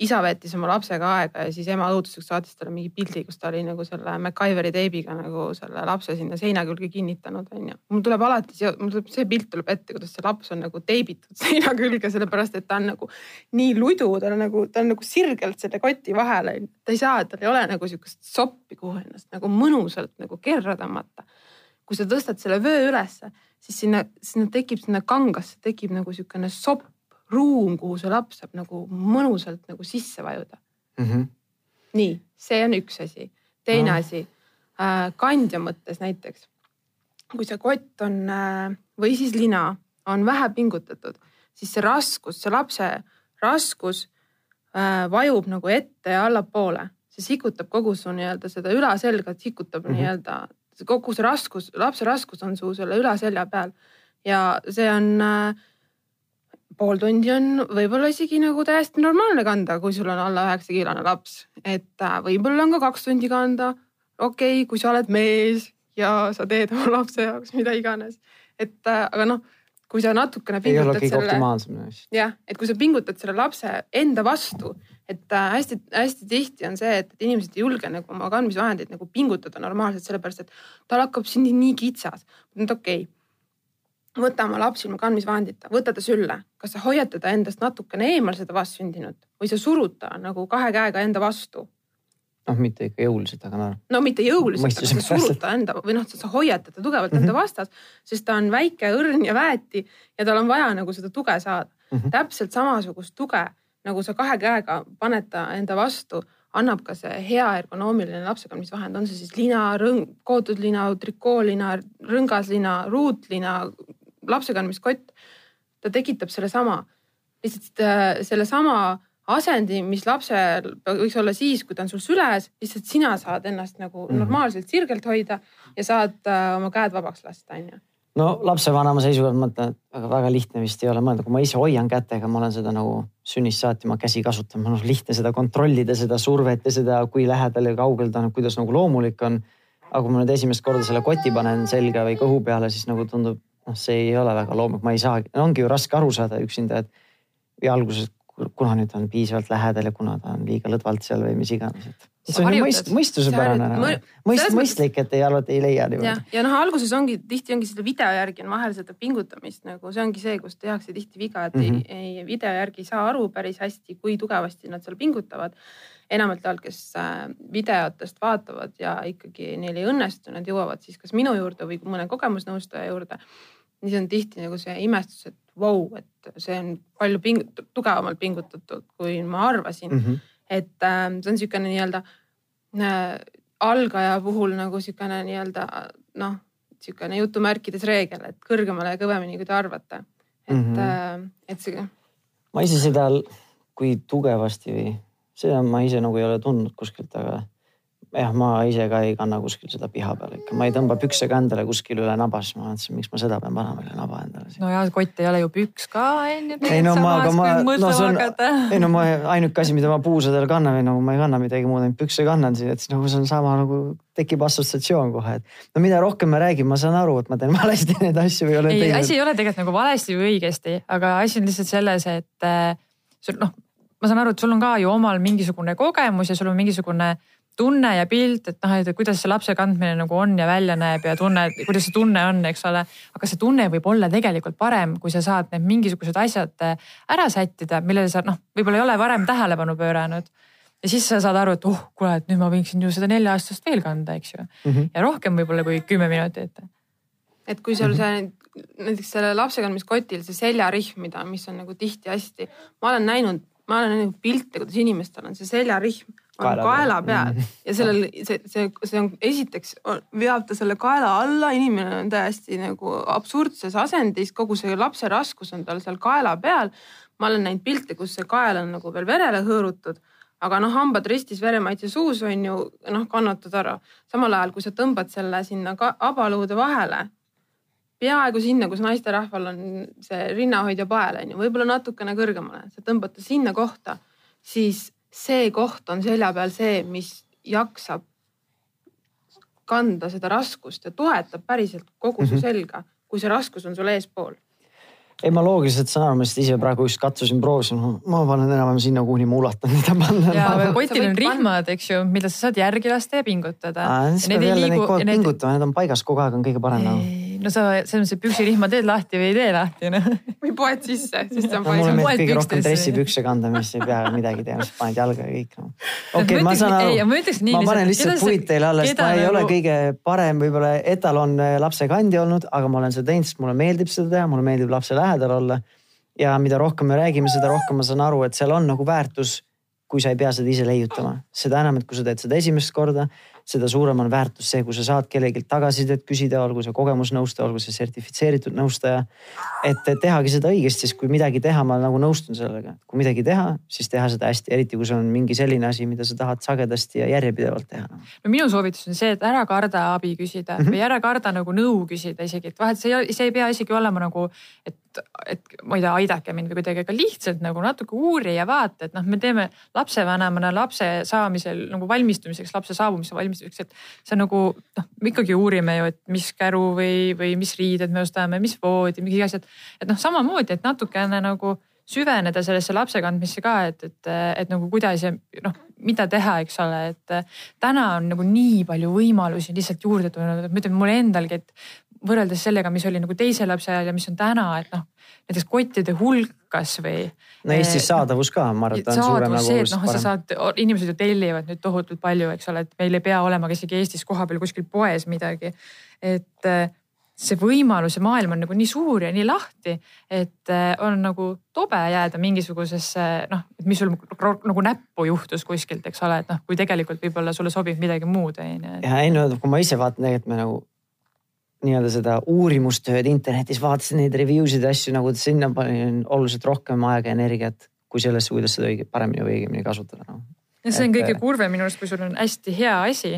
isa veetis oma lapsega aega ja siis ema õuduseks saatis talle mingi pildi, kus ta oli nagu selle MacGyveri teibiga nagu selle lapse sinna seina külge kinnitanud onju. mul tuleb alati, mul tuleb see pilt tuleb ette, kuidas see laps on nagu teibitud seina külge, sellepärast et ta on nagu nii ludu, tal on nagu, ta on nagu sirgelt selle koti vahel onju. ta ei saa, tal ei ole nagu sihukest soppi, kuhu ennast nagu mõnusalt nagu kerra tõmmata. kui sa tõstad selle vöö ülesse, siis sinna, sinna tekib sinna kangasse tekib nagu sihukene sopp ruum, kuhu see laps saab nagu mõnusalt nagu sisse vajuda mm. -hmm. nii, see on üks asi. teine no. asi äh,, kandja mõttes näiteks. kui see kott on äh, või siis lina on vähe pingutatud, siis see raskus, see lapse raskus äh, vajub nagu ette ja allapoole, see sikutab kogu su nii-öelda seda ülaselga, sikutab mm -hmm. nii-öelda kogu see raskus, lapse raskus on su selle ülaselja peal ja see on äh, pool tundi on võib-olla isegi nagu täiesti normaalne kanda, kui sul on alla üheksa kilone laps, et äh, võib-olla on ka kaks tundi kanda. okei okay,, kui sa oled mees ja sa teed oma lapse jaoks mida iganes, et äh, aga noh, kui sa natukene. ei ole kõige optimaalsem. jah, et kui sa pingutad selle lapse enda vastu, et hästi-hästi äh, tihti on see, et inimesed ei julge nagu oma kandmisvahendeid nagu pingutada normaalselt, sellepärast et tal hakkab siin nii kitsas. nüüd okei okay võta oma laps ilma kandmisvahendita, võta ta sülle, kas sa hoiad teda endast natukene eemal, seda vastsündinut või sa surud ta nagu kahe käega enda vastu? noh, mitte ikka jõuliselt, aga noh. no mitte jõuliselt, aga sa surud ta enda või noh, sa hoiad teda tugevalt mm -hmm. enda vastas, sest ta on väike, õrn ja väeti ja tal on vaja nagu seda tuge saada mm. -hmm. täpselt samasugust tuge, nagu sa kahe käega paned ta enda vastu annab ka see hea ergonoomiline lapsekandmisvahend, on see siis lina, rõng, kootud lina, trikoolina, rõngaslina, ruutlina, lapsekandmiskott, ta tekitab sellesama, lihtsalt äh, sellesama asendi, mis lapsel võiks olla siis, kui ta on sul süles, lihtsalt sina saad ennast nagu mm. normaalselt sirgelt hoida ja saad äh, oma käed vabaks lasta, onju no lapsevanema seisukohalt ma mõtlen, et väga, väga lihtne vist ei ole mõelda, kui ma ise hoian kätega, ma olen seda nagu sünnist saati oma käsi kasutanud, mul on lihtne seda kontrollida, seda survet ja seda, kui lähedal ja kaugel ta on, kuidas nagu loomulik on. aga kui ma nüüd esimest korda selle koti panen selga või kõhu peale, siis nagu tundub noh, see ei ole väga loomlik, ma ei saagi, ongi ju raske aru saada üksinda, et ja alguses, kuna nüüd on piisavalt lähedal ja kuna ta on liiga lõdvalt seal või mis iganes, et. see on ju mõist, mõistusepärane, mõist, mõistlik, et ei alati ei leia niimoodi. ja, ja noh, alguses ongi tihti ongi selle video järgi on vahel seda pingutamist nagu see ongi see, kus tehakse tihti viga, et mm -hmm. ei, ei video järgi ei saa aru päris hästi, kui tugevasti nad seal pingutavad enamalt jaolt, kes äh, videotest vaatavad ja ikkagi neil ei õnnestu, nad jõuavad siis kas minu juurde või mõne kogemusnõustaja juurde siis on tihti nagu see imestus, et vau wow,, et see on palju ping-, tugevamalt pingutatud, kui ma arvasin mm. -hmm. et äh, see on niisugune nii-öelda äh, algaja puhul nagu niisugune nii-öelda noh, niisugune jutumärkides reegel, et kõrgemale ja kõvemini, kui te arvate. et mm, -hmm. äh, et see. ma ise seda, kui tugevasti või seda ma ise nagu ei ole tundnud kuskilt, aga jah, ma ise ka ei kanna kuskil seda piha peal ikka, ma ei tõmba pükse ka endale kuskil üle naba, siis ma mõtlesin, miks ma seda pean panema üle naba endale. no ja kott ei ole ju püks ka on ju. ei no ma, aga ma, no see on, ei no ma ainuke asi, mida ma puusadel kannan või nagu ma ei kanna midagi muud, ainult pükse kannan siin, et siis nagu see on sama nagu tekib assotsiatsioon kohe, et no mida rohkem me räägime, ma saan aru, et ma teen valesti neid asju või olen teinud. asi ei ole tegelikult nagu valesti või õigesti, aga asi on lihtsalt selles, et äh, sul noh, ma saan aru, et sul on ka ju omal mingisugune kogemus ja sul on mingisugune tunne ja pilt, et noh, et kuidas see lapse kandmine nagu on ja välja näeb ja tunne, kuidas see tunne on, eks ole. aga see tunne võib olla tegelikult parem, kui sa saad need mingisugused asjad äh, ära sättida, millele sa noh, võib-olla ei ole varem tähelepanu pööranud. ja siis sa saad aru, et oh, kuule, et nüüd ma võiksin ju seda nelja-aastast veel kanda, eks ju mm. -hmm. ja rohkem võib-olla kui kümme minutit. et kui sul see näiteks selle lapsekandmiskotil see seljarihm, mida, mis on nagu tihti hästi, ma olen näinud, ma olen näinud pilte, kuidas inimestel on see seljarihm on kaela, peal mm -hmm. ja sellel see, see, see on esiteks veab ta selle kaela alla, inimene on täiesti nagu absurdses asendis, kogu see lapse raskus on tal seal kaela peal. ma olen näinud pilte, kus see kael on nagu veel verele hõõrutud aga noh, hambad ristis, veremaitse suus on ju noh, kannatad ära. samal ajal, kui sa tõmbad selle sinna abaluude vahele, peaaegu sinna, kus naisterahval on see rinnahoidja pael on ju, võib-olla natukene kõrgemale, sa tõmbad ta sinna kohta, siis see koht on selja peal see, mis jaksab kanda seda raskust ja toetab päriselt kogu su mhm. selga, kui see raskus on sul eespool ei, ma loogiliselt saan aru, ma lihtsalt ise praegu just katsusin, proovisin, ma panen enam-vähem sinna, kuhu ma ulatan, mida panna. ja kotil on rihmad, eks ju, mida sa saad järgi lasta ja pingutada. siis peab jälle neid kogu aeg pingutama, need on paigas kogu aeg on kõige parem nagu no sa selles mõttes, et püksirihma teed lahti või ei tee lahti noh. või poed sisse, siis see on no,. mulle meeldib kõige rohkem dressipükse kanda, mis ei pea midagi tegema, siis paned jalga ja kõik no.. okei okay,, ma saan aru, ma, ma panen lihtsalt puid teile alla, sest ma ei nagu... ole kõige parem võib-olla etalon äh, lapsekandja olnud, aga ma olen seda teinud, sest mulle meeldib seda teha, mulle meeldib lapse lähedal olla. ja mida rohkem me räägime, seda rohkem ma saan aru, et seal on nagu väärtus, kui sa ei pea seda ise leiutama, seda enam, et kui sa teed seda esimest korda seda suurem on väärtus see, kui sa saad kellelgi tagasisidet küsida, olgu see kogemusnõustaja, olgu see sertifitseeritud nõustaja. et tehagi seda õigesti, sest kui midagi teha, ma nagu nõustun sellega, kui midagi teha, siis teha seda hästi, eriti kui see on mingi selline asi, mida sa tahad sagedasti ja järjepidevalt teha. no minu soovitus on see, et ära karda abi küsida mm -hmm. või ära karda nagu nõu küsida isegi, et vahet see ei, see ei pea isegi olema nagu, et et ma ei tea, aidake mind või kuidagi, aga lihtsalt nagu natuke uuri ja vaata, et noh, me teeme lapsevanemana lapse saamisel nagu valmistumiseks, lapse saabumise valmistumiseks et see on nagu noh, me ikkagi uurime ju, et mis käru või, või mis riided me ostame, mis voodi, mingi asjad. et noh, samamoodi, et natukene nagu süveneda sellesse lapse kandmisse ka, et, et, et nagu kuidas ja noh, mida teha, eks ole, et täna on nagu nii palju võimalusi lihtsalt juurde tulnud, et ma ütlen mulle endalgi, et võrreldes sellega, mis oli nagu teise lapse ajal ja mis on täna, et noh, näiteks kottide hulk kasvõi. no Eestis eh, saadavus ka, ma arvan, et on suurem nagu. see, et noh, sa saad, inimesed ju tellivad nüüd tohutult palju, eks ole, et meil ei pea olema ka isegi Eestis kohapeal kuskil poes midagi. et eh, see võimalus ja maailm on nagu nii suur ja nii lahti, et eh, on nagu tobe jääda mingisugusesse noh, mis sul nagu näppu juhtus kuskilt, eks ole, et noh, kui tegelikult võib-olla sulle sobib midagi muud on ju. ja ei no kui ma ise vaatan tegelikult me nagu nii-öelda seda uurimustööd internetis, vaatasin neid review sid ja asju nagu sinna panin oluliselt rohkem aega ja energiat kui sellesse, kuidas seda õige, paremini või õigemini kasutada no.. ja see on et, kõige äh, kurvem minu arust, kui sul on hästi hea asi.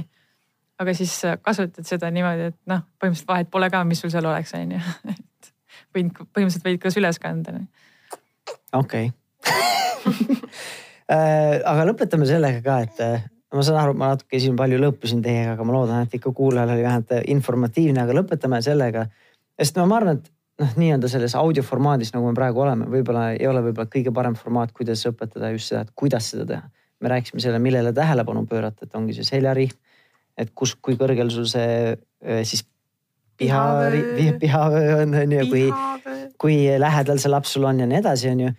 aga siis kasutad seda niimoodi, et noh, põhimõtteliselt vahet pole ka, mis sul seal oleks, on ju. et võid, põhimõtteliselt võid ka süles kanda. okei äh, aga lõpetame sellega ka, et äh, ma saan aru, ma natuke siin palju lõppusin teiega, aga ma loodan, et ikka kuulajal oli vähemalt informatiivne, aga lõpetame sellega. sest no ma arvan, et noh, nii-öelda selles audioformaadis, nagu me praegu oleme, võib-olla ei ole võib-olla kõige parem formaat, kuidas õpetada just seda, et kuidas seda teha. me rääkisime selle, millele tähelepanu pöörata, et ongi see seljarihm, et kus, kui kõrgel sul see siis piha, pihavöö on, on ju, kui, kui lähedal see laps sul on ja nii edasi, on ju.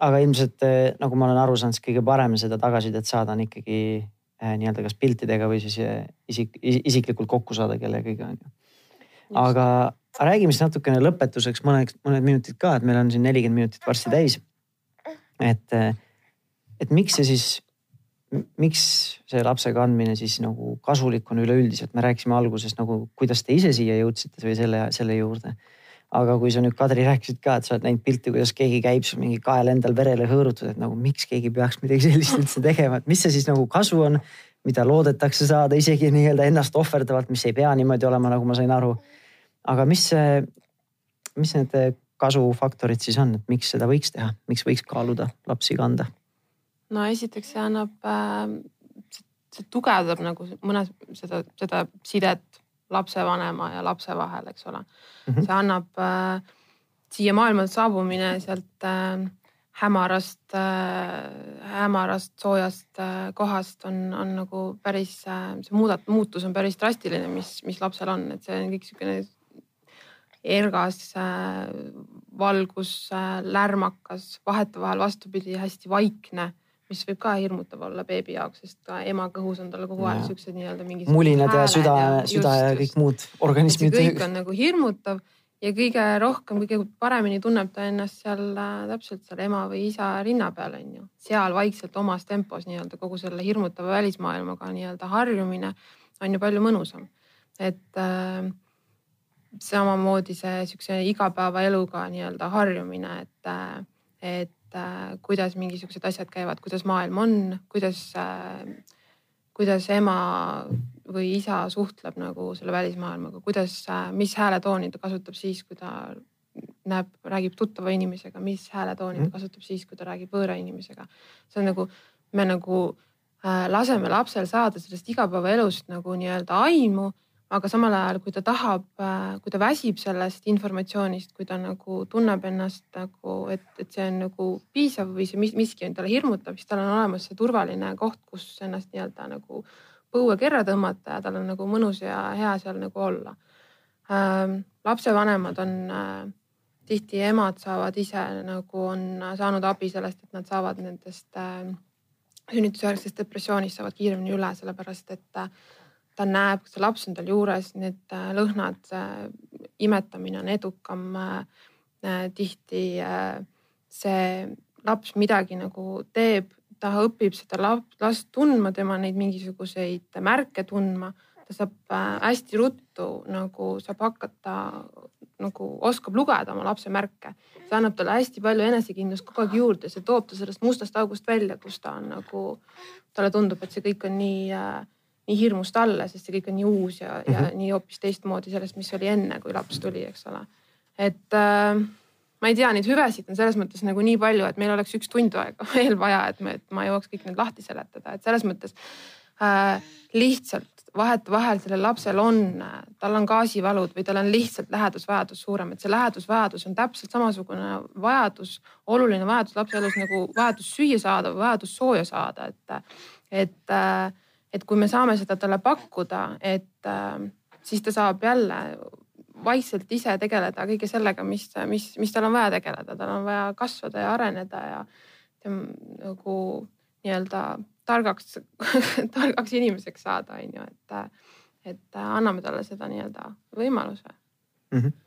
aga ilmselt nagu ma olen aru saanud, siis kõige parem seda tagasisidet saada on ikkagi Äh, nii-öelda kas piltidega või siis äh, isik, isiklikult kokku saada kellegagi on ju. aga räägime siis natukene lõpetuseks mõned, mõned minutid ka, et meil on siin nelikümmend minutit varsti täis. et, äh, et miks see siis, miks see lapse kandmine siis nagu kasulik on üleüldiselt, me rääkisime alguses nagu, kuidas te ise siia jõudsite või selle, selle juurde aga kui sa nüüd Kadri rääkisid ka, et sa oled näinud pilti, kuidas keegi käib sul mingi kael endal verele hõõrutud, et nagu miks keegi peaks midagi sellist üldse tegema, et mis see siis nagu kasu on, mida loodetakse saada isegi nii-öelda ennast ohverdavalt, mis ei pea niimoodi olema, nagu ma sain aru. aga mis see, mis need kasufaktorid siis on, et miks seda võiks teha, miks võiks kaaluda lapsi kanda? no esiteks see annab äh,, see tugevdab nagu mõnes seda, seda sidet lapsevanema ja lapse vahel, eks ole mm. -hmm. see annab äh, siia maailma saabumine sealt äh, hämarast äh,, hämarast soojast äh, kohast on, on nagu päris äh,, see muudat-, muutus on päris drastiline, mis, mis lapsel on, et see on kõik siukene ergas äh,, valgus äh,, lärmakas, vahetevahel vastupidi, hästi vaikne mis võib ka hirmutav olla beebi jaoks, sest ka ema kõhus on tal kogu aeg siuksed nii-öelda mingisugused. mulinad ja süda, süda ja kõik muud organismid. kõik on nagu hirmutav ja kõige rohkem, kõige paremini tunneb ta ennast seal äh, täpselt seal ema või isa rinna peal on ju. seal vaikselt omas tempos nii-öelda kogu selle hirmutava välismaailmaga nii-öelda harjumine on ju palju mõnusam. et äh, samamoodi see siukse igapäevaeluga nii-öelda harjumine, et, äh, et äh, kuidas mingisugused asjad käivad, kuidas maailm on, kuidas äh,, kuidas ema või isa suhtleb nagu selle välismaailmaga, kuidas, äh, mis hääletooni ta kasutab siis, kui ta näeb, räägib tuttava inimesega, mis hääletooni ta mhm. kasutab siis, kui ta räägib võõra inimesega. see on nagu, me nagu laseme lapsel saada sellest igapäevaelust nagu nii-öelda aimu aga samal ajal, kui ta tahab, äh, kui ta väsib sellest informatsioonist, kui ta nagu tunneb ennast nagu, et, et see on nagu piisav või see miski on talle hirmutav, siis tal on olemas see turvaline koht, kus ennast nii-öelda nagu põue kerra tõmmata ja tal on nagu mõnus ja hea seal nagu olla ähm,. lapsevanemad on äh, tihti emad saavad ise nagu on saanud abi sellest, et nad saavad nendest äh, sünnitusjärgsest depressioonist saavad kiiremini üle, sellepärast et äh, ta näeb, see laps on tal juures, need äh, lõhnad, imetamine on edukam. Äh, äh, tihti see laps midagi nagu teeb, ta õpib seda last tundma, tema neid mingisuguseid märke tundma. ta saab hästi ruttu nagu saab hakata nagu oskab lugeda oma lapse märke. see annab talle hästi palju enesekindlust kogu aeg juurde, see toob ta sellest mustast august välja, kus ta on nagu, talle tundub, et see kõik on nii äh, nii hirmust alla, sest see kõik on nii uus ja mm, -hmm. ja mhm. nii hoopis teistmoodi sellest, mis oli enne, kui laps tuli, eks ole. et äh, ma ei tea, neid hüvesid on selles mõttes nagu nii palju, et meil oleks üks tund aega veel vaja, et me, et ma jõuaks kõik need lahti seletada, et selles mõttes äh, lihtsalt vahetevahel sellel lapsel on, tal on gaasivalud või tal on lihtsalt lähedusvajadus suurem, et see lähedusvajadus on täpselt samasugune vajadus, oluline vajadus lapse elus nagu vajadus süüa saada või vajadus sooja saada, et, et äh, et kui me saame seda talle pakkuda, et äh, siis ta saab jälle vaikselt ise tegeleda kõige sellega, mis, mis, mis tal on vaja tegeleda, tal on vaja kasvada ja areneda ja nagu nii-öelda targaks targaks inimeseks saada, on ju, et, et anname talle seda nii-öelda võimaluse mm. -hmm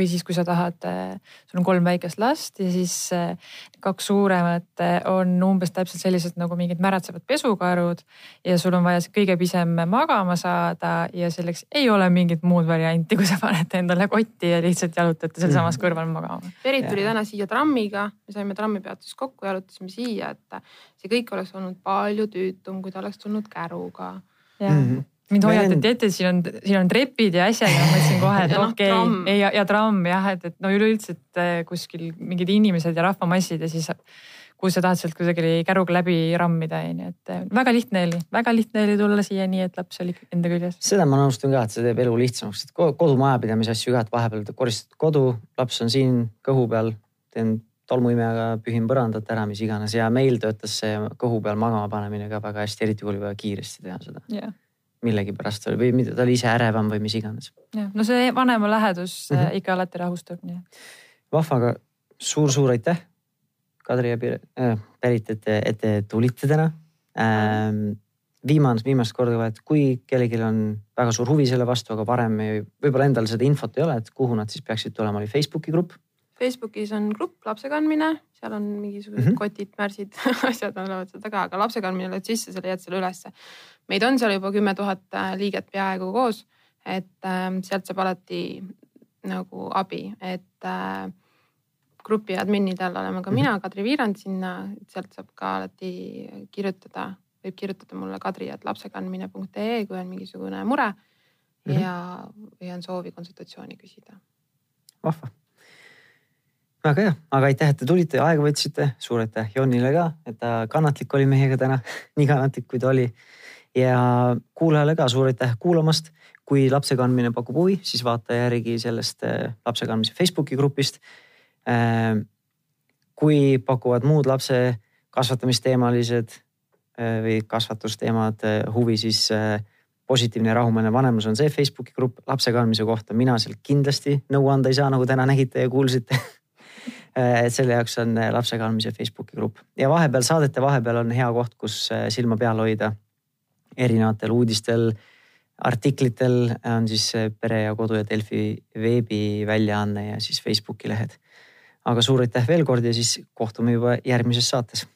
või siis, kui sa tahad, äh, sul on kolm väikest last ja siis äh, kaks suuremat äh, on umbes täpselt sellised nagu mingid märatsevad pesukarud ja sul on vaja see kõige pisem magama saada ja selleks ei ole mingit muud varianti, kui sa paned endale kotti ja lihtsalt jalutate sealsamas mm. kõrval magama. Berit tuli täna siia trammiga, me saime trammipeatuses kokku, jalutasime siia, et see kõik oleks olnud palju tüütum, kui ta oleks tulnud käruga. Mm -hmm mind hoiatati ette, et siin on, siin on trepid ja asjad ja ma mõtlesin kohe, et noh, okei okay. ja, ja, ja tramm jah, et, et no üleüldse, et eh, kuskil mingid inimesed ja rahvamassid ja siis kui sa tahad sealt kusagil käruga läbi rammida, onju, et eh, väga lihtne oli, väga lihtne oli tulla siia nii, et laps oli enda küljes. seda ma nõustun ka, et see teeb elu lihtsamaks, et kodumajapidamise asju ka, et vahepeal koristad kodu, laps on siin kõhu peal, teen tolmuimejaga pühin põrandat ära, mis iganes ja meil töötas see kõhu peal magama panemine ka väga hästi, eriti kui oli vaja kiiresti teha seda yeah millegipärast või mida ta oli ise ärevam või mis iganes. jah, no see vanema lähedus mm -hmm. ikka alati rahustab, nii et. vahva, aga suur-suur aitäh, Kadri ja äh, Berit, et, et te tulite täna ähm,. viimast, viimast korda, et kui kellelgi on väga suur huvi selle vastu, aga varem võib-olla endal seda infot ei ole, et kuhu nad siis peaksid tulema, oli Facebooki grupp Facebookis on grupp lapse kandmine, seal on mingisugused mm -hmm. kotid, märsid asjad olevat seal taga, aga lapse kandmine lööd sisse, sa leiad selle ülesse meid on seal juba kümme tuhat äh, liiget peaaegu koos, et äh, sealt saab alati nagu abi, et äh, grupi adminidel oleme ka mina, mhm. Kadri Viirand sinna, sealt saab ka alati kirjutada, võib kirjutada mulle kadri.lapsekandmine.ee, kui on mingisugune mure mm -hmm. ja, või on soovi konsultatsiooni küsida. vahva väga hea, aga aitäh, et te tulite ja aega võtsite, suur aitäh Jonile ka, et ta kannatlik oli meiega täna, nii kannatlik kui ta oli ja kuulajale ka suur aitäh kuulamast. kui lapse kandmine pakub huvi, siis vaata järgi sellest äh, lapse kandmise Facebooki grupist. Äh, kui pakuvad muud lapse kasvatamisteemalised äh, või kasvatusteemad huvi, siis positiivne ja rahumeelne vanemlus on see Facebooki grupp lapse kandmise kohta. mina sealt kindlasti nõu anda ei saa, nagu täna nägite ja kuulsite et selle jaoks on lapse kandmise Facebooki grupp ja vahepeal saadete vahepeal on hea koht, kus silma peal hoida erinevatel uudistel, artiklitel on siis Pere ja Kodu ja Delfi veebiväljaanne ja siis Facebooki lehed. aga suur aitäh veel kord ja siis kohtume juba järgmises saates